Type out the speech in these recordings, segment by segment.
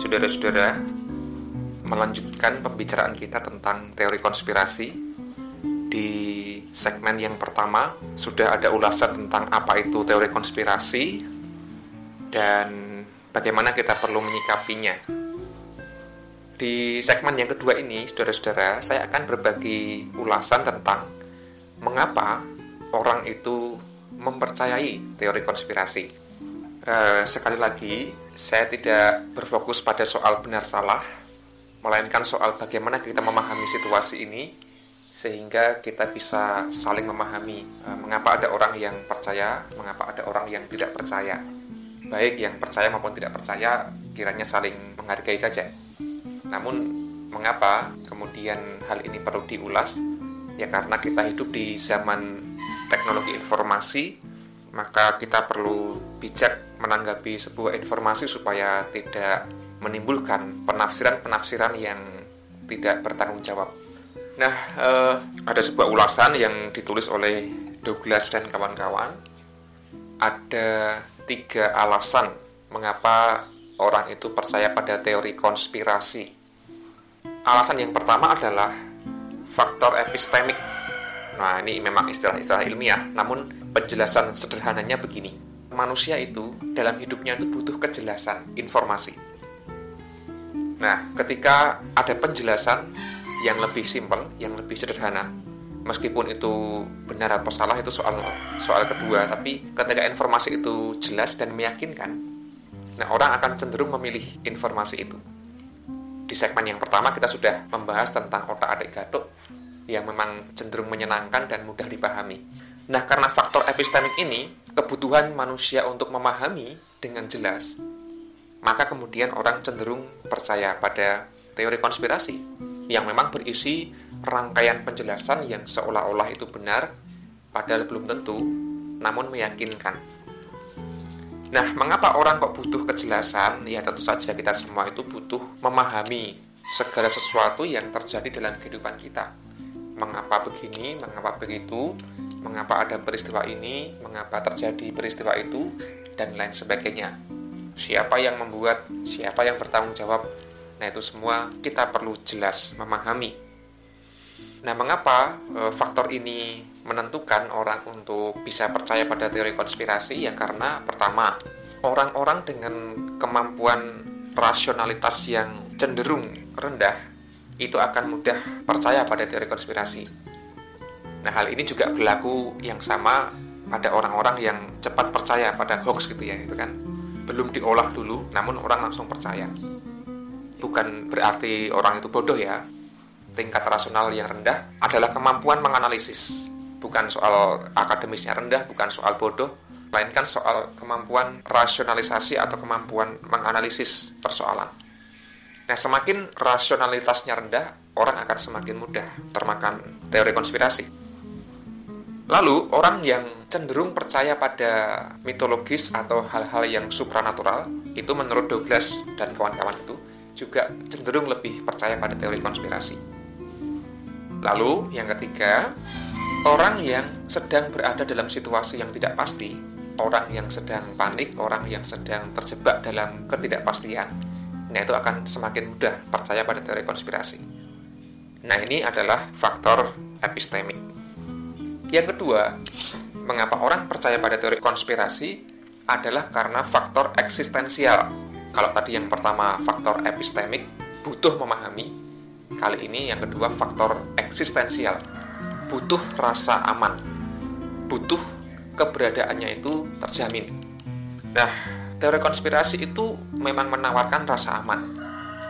saudara-saudara, melanjutkan pembicaraan kita tentang teori konspirasi. Di segmen yang pertama sudah ada ulasan tentang apa itu teori konspirasi dan bagaimana kita perlu menyikapinya. Di segmen yang kedua ini, saudara-saudara, saya akan berbagi ulasan tentang mengapa orang itu mempercayai teori konspirasi. Uh, sekali lagi, saya tidak berfokus pada soal benar salah, melainkan soal bagaimana kita memahami situasi ini sehingga kita bisa saling memahami uh, mengapa ada orang yang percaya, mengapa ada orang yang tidak percaya. Baik yang percaya maupun tidak percaya, kiranya saling menghargai saja. Namun, mengapa kemudian hal ini perlu diulas? Ya karena kita hidup di zaman teknologi informasi, maka kita perlu bijak menanggapi sebuah informasi supaya tidak menimbulkan penafsiran-penafsiran yang tidak bertanggung jawab. Nah, eh, ada sebuah ulasan yang ditulis oleh Douglas dan kawan-kawan. Ada tiga alasan mengapa orang itu percaya pada teori konspirasi. Alasan yang pertama adalah faktor epistemik. Nah, ini memang istilah-istilah ilmiah, namun penjelasan sederhananya begini. Manusia itu dalam hidupnya itu butuh kejelasan informasi Nah, ketika ada penjelasan yang lebih simpel, yang lebih sederhana, meskipun itu benar atau salah itu soal soal kedua, tapi ketika informasi itu jelas dan meyakinkan, nah orang akan cenderung memilih informasi itu. Di segmen yang pertama kita sudah membahas tentang otak adik gatuk yang memang cenderung menyenangkan dan mudah dipahami. Nah, karena faktor epistemik ini, kebutuhan manusia untuk memahami dengan jelas maka kemudian orang cenderung percaya pada teori konspirasi yang memang berisi rangkaian penjelasan yang seolah-olah itu benar, padahal belum tentu, namun meyakinkan. Nah, mengapa orang kok butuh kejelasan? Ya, tentu saja kita semua itu butuh memahami segala sesuatu yang terjadi dalam kehidupan kita. Mengapa begini, mengapa begitu, mengapa ada peristiwa ini, mengapa terjadi peristiwa itu, dan lain sebagainya siapa yang membuat, siapa yang bertanggung jawab. Nah, itu semua kita perlu jelas memahami. Nah, mengapa e, faktor ini menentukan orang untuk bisa percaya pada teori konspirasi? Ya karena pertama, orang-orang dengan kemampuan rasionalitas yang cenderung rendah itu akan mudah percaya pada teori konspirasi. Nah, hal ini juga berlaku yang sama pada orang-orang yang cepat percaya pada hoax gitu ya, itu kan belum diolah dulu, namun orang langsung percaya. Bukan berarti orang itu bodoh ya. Tingkat rasional yang rendah adalah kemampuan menganalisis. Bukan soal akademisnya rendah, bukan soal bodoh, melainkan soal kemampuan rasionalisasi atau kemampuan menganalisis persoalan. Nah, semakin rasionalitasnya rendah, orang akan semakin mudah termakan teori konspirasi. Lalu, orang yang cenderung percaya pada mitologis atau hal-hal yang supranatural, itu menurut Douglas dan kawan-kawan itu juga cenderung lebih percaya pada teori konspirasi. Lalu, yang ketiga, orang yang sedang berada dalam situasi yang tidak pasti, orang yang sedang panik, orang yang sedang terjebak dalam ketidakpastian, nah itu akan semakin mudah percaya pada teori konspirasi. Nah, ini adalah faktor epistemik. Yang kedua, mengapa orang percaya pada teori konspirasi adalah karena faktor eksistensial. Kalau tadi yang pertama faktor epistemik, butuh memahami. Kali ini yang kedua faktor eksistensial, butuh rasa aman. Butuh keberadaannya itu terjamin. Nah, teori konspirasi itu memang menawarkan rasa aman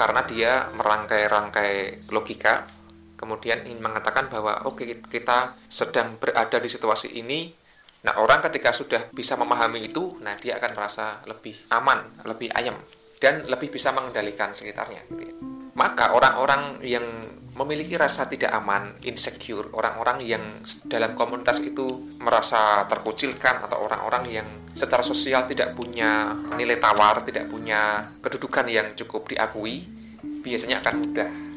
karena dia merangkai-rangkai logika kemudian ingin mengatakan bahwa oke okay, kita sedang berada di situasi ini Nah, orang ketika sudah bisa memahami itu, nah dia akan merasa lebih aman, lebih ayam, dan lebih bisa mengendalikan sekitarnya. Gitu ya. Maka orang-orang yang memiliki rasa tidak aman, insecure, orang-orang yang dalam komunitas itu merasa terkucilkan atau orang-orang yang secara sosial tidak punya nilai tawar, tidak punya kedudukan yang cukup diakui, biasanya akan mudah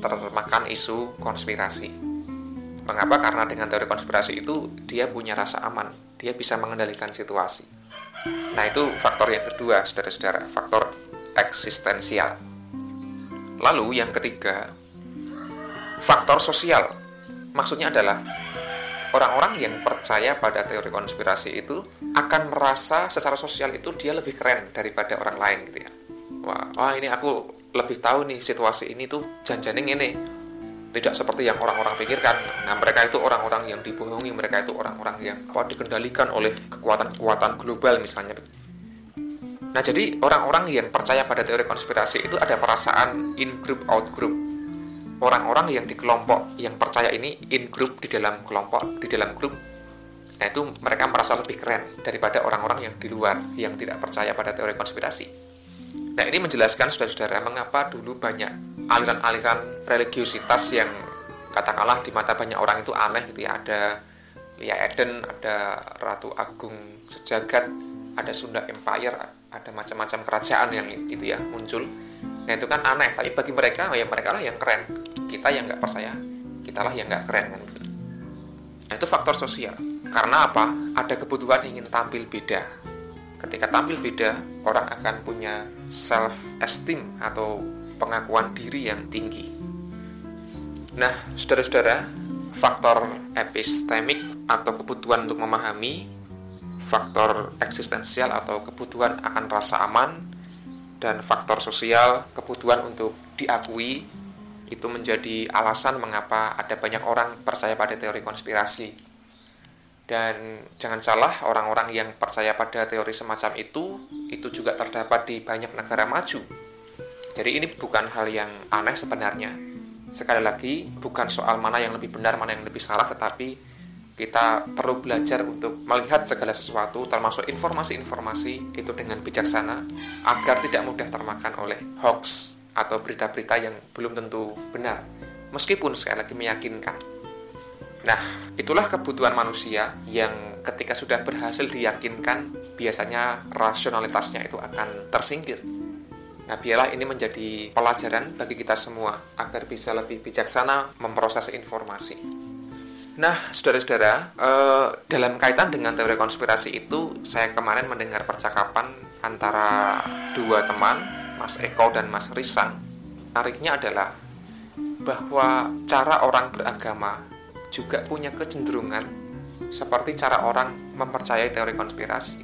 termakan isu konspirasi. Mengapa? Karena dengan teori konspirasi itu dia punya rasa aman, dia bisa mengendalikan situasi. Nah itu faktor yang kedua, saudara-saudara, faktor eksistensial. Lalu yang ketiga, faktor sosial. Maksudnya adalah orang-orang yang percaya pada teori konspirasi itu akan merasa secara sosial itu dia lebih keren daripada orang lain gitu ya. Wah, wah ini aku lebih tahu nih situasi ini tuh janjaning ini tidak seperti yang orang-orang pikirkan. Nah, mereka itu orang-orang yang dibohongi, mereka itu orang-orang yang apa, dikendalikan oleh kekuatan-kekuatan global misalnya. Nah, jadi orang-orang yang percaya pada teori konspirasi itu ada perasaan in group out group. Orang-orang yang di kelompok yang percaya ini in group di dalam kelompok, di dalam grup. Nah, itu mereka merasa lebih keren daripada orang-orang yang di luar yang tidak percaya pada teori konspirasi. Nah, ini menjelaskan saudara-saudara mengapa dulu banyak aliran-aliran religiusitas yang katakanlah di mata banyak orang itu aneh gitu ya ada Lia Eden, ada Ratu Agung Sejagat, ada Sunda Empire, ada macam-macam kerajaan yang itu ya muncul. Nah itu kan aneh, tapi bagi mereka ya mereka lah yang keren. Kita yang nggak percaya, kita lah yang nggak keren kan. Nah itu faktor sosial. Karena apa? Ada kebutuhan ingin tampil beda. Ketika tampil beda, orang akan punya self esteem atau pengakuan diri yang tinggi. Nah, saudara-saudara, faktor epistemik atau kebutuhan untuk memahami, faktor eksistensial atau kebutuhan akan rasa aman, dan faktor sosial, kebutuhan untuk diakui, itu menjadi alasan mengapa ada banyak orang percaya pada teori konspirasi. Dan jangan salah, orang-orang yang percaya pada teori semacam itu, itu juga terdapat di banyak negara maju, jadi ini bukan hal yang aneh sebenarnya. Sekali lagi, bukan soal mana yang lebih benar, mana yang lebih salah, tetapi kita perlu belajar untuk melihat segala sesuatu, termasuk informasi-informasi itu dengan bijaksana, agar tidak mudah termakan oleh hoax atau berita-berita yang belum tentu benar, meskipun sekali lagi meyakinkan. Nah, itulah kebutuhan manusia yang ketika sudah berhasil diyakinkan, biasanya rasionalitasnya itu akan tersingkir Nah, biarlah ini menjadi pelajaran bagi kita semua agar bisa lebih bijaksana memproses informasi. Nah, saudara-saudara, eh, dalam kaitan dengan teori konspirasi itu, saya kemarin mendengar percakapan antara dua teman, Mas Eko dan Mas Risang. Tariknya adalah bahwa cara orang beragama juga punya kecenderungan seperti cara orang mempercayai teori konspirasi.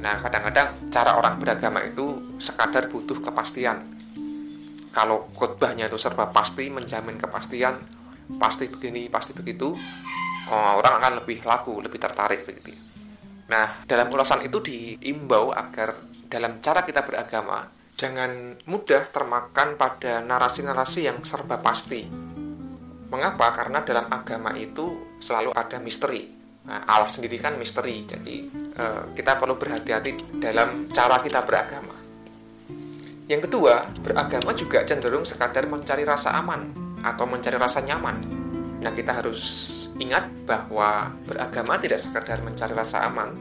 Nah, kadang-kadang cara orang beragama itu sekadar butuh kepastian. Kalau khotbahnya itu serba pasti, menjamin kepastian, pasti begini, pasti begitu, oh, orang akan lebih laku, lebih tertarik begitu. Nah, dalam ulasan itu diimbau agar dalam cara kita beragama jangan mudah termakan pada narasi-narasi yang serba pasti. Mengapa? Karena dalam agama itu selalu ada misteri. Nah, Allah sendiri kan misteri, jadi eh, kita perlu berhati-hati dalam cara kita beragama. Yang kedua, beragama juga cenderung sekadar mencari rasa aman atau mencari rasa nyaman. Nah, kita harus ingat bahwa beragama tidak sekadar mencari rasa aman,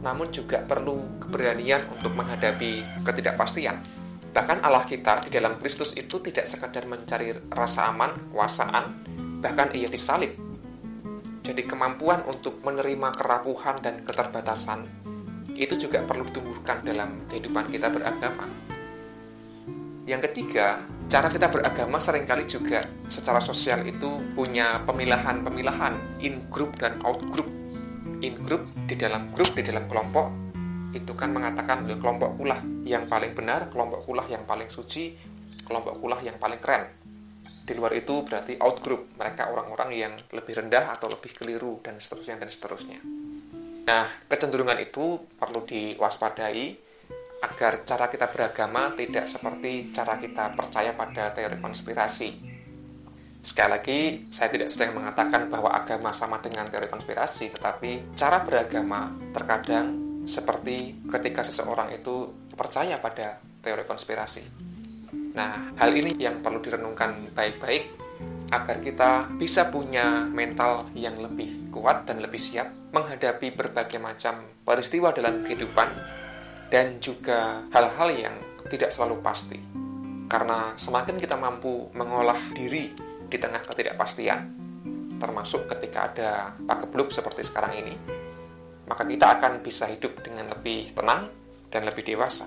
namun juga perlu keberanian untuk menghadapi ketidakpastian. Bahkan Allah kita di dalam Kristus itu tidak sekadar mencari rasa aman, kekuasaan, bahkan ia disalib jadi kemampuan untuk menerima kerapuhan dan keterbatasan itu juga perlu ditumbuhkan dalam kehidupan kita beragama. Yang ketiga, cara kita beragama sering kali juga secara sosial itu punya pemilahan-pemilahan in group dan out group. In group di dalam grup, di dalam kelompok itu kan mengatakan kelompok kulah yang paling benar, kelompok kulah yang paling suci, kelompok kulah yang paling keren. Di luar itu berarti outgroup mereka orang-orang yang lebih rendah atau lebih keliru dan seterusnya dan seterusnya. Nah kecenderungan itu perlu diwaspadai agar cara kita beragama tidak seperti cara kita percaya pada teori konspirasi. Sekali lagi saya tidak sedang mengatakan bahwa agama sama dengan teori konspirasi tetapi cara beragama terkadang seperti ketika seseorang itu percaya pada teori konspirasi Nah, hal ini yang perlu direnungkan baik-baik agar kita bisa punya mental yang lebih kuat dan lebih siap menghadapi berbagai macam peristiwa dalam kehidupan dan juga hal-hal yang tidak selalu pasti. Karena semakin kita mampu mengolah diri di tengah ketidakpastian, termasuk ketika ada pakebluk seperti sekarang ini, maka kita akan bisa hidup dengan lebih tenang dan lebih dewasa.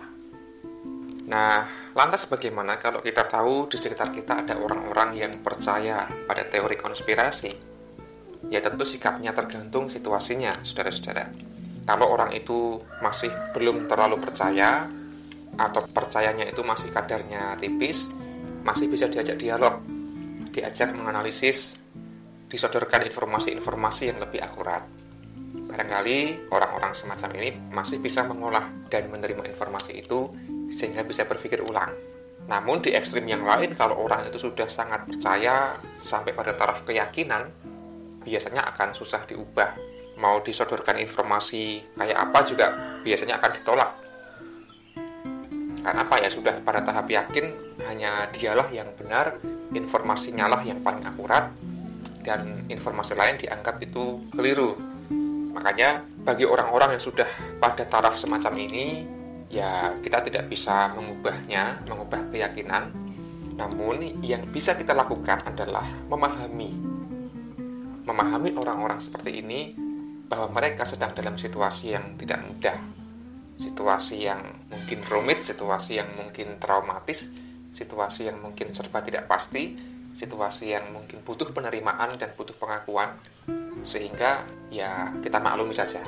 Nah, lantas bagaimana kalau kita tahu di sekitar kita ada orang-orang yang percaya pada teori konspirasi? Ya tentu sikapnya tergantung situasinya, saudara-saudara. Kalau orang itu masih belum terlalu percaya, atau percayanya itu masih kadarnya tipis, masih bisa diajak dialog, diajak menganalisis, disodorkan informasi-informasi yang lebih akurat. Barangkali orang-orang semacam ini masih bisa mengolah dan menerima informasi itu sehingga bisa berpikir ulang. Namun di ekstrim yang lain kalau orang itu sudah sangat percaya sampai pada taraf keyakinan, biasanya akan susah diubah. Mau disodorkan informasi kayak apa juga biasanya akan ditolak. Karena apa ya sudah pada tahap yakin hanya dialah yang benar, informasinya lah yang paling akurat, dan informasi lain dianggap itu keliru Makanya bagi orang-orang yang sudah pada taraf semacam ini, ya kita tidak bisa mengubahnya, mengubah keyakinan. Namun yang bisa kita lakukan adalah memahami. Memahami orang-orang seperti ini bahwa mereka sedang dalam situasi yang tidak mudah. Situasi yang mungkin rumit, situasi yang mungkin traumatis, situasi yang mungkin serba tidak pasti, situasi yang mungkin butuh penerimaan dan butuh pengakuan sehingga ya kita maklumi saja.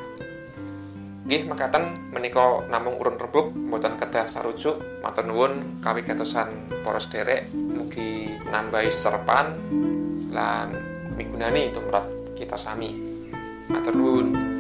Gih makatan menika namung urun rebuk mboten kedah sarujuk matur nuwun kawigatosan poros derek mugi nambahi seserepan lan migunani tumrap kita sami. Matur nuwun